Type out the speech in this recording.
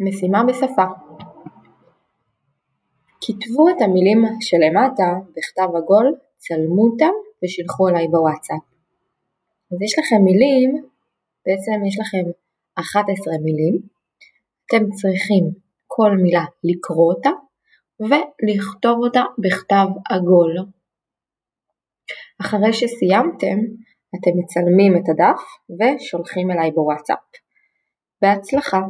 משימה בשפה כתבו את המילים שלמטה בכתב עגול, צלמו אותם ושילחו אליי בוואטסאפ. אז יש לכם מילים, בעצם יש לכם 11 מילים, אתם צריכים כל מילה לקרוא אותה ולכתוב אותה בכתב עגול. אחרי שסיימתם, אתם מצלמים את הדף ושולחים אליי בוואטסאפ. בהצלחה!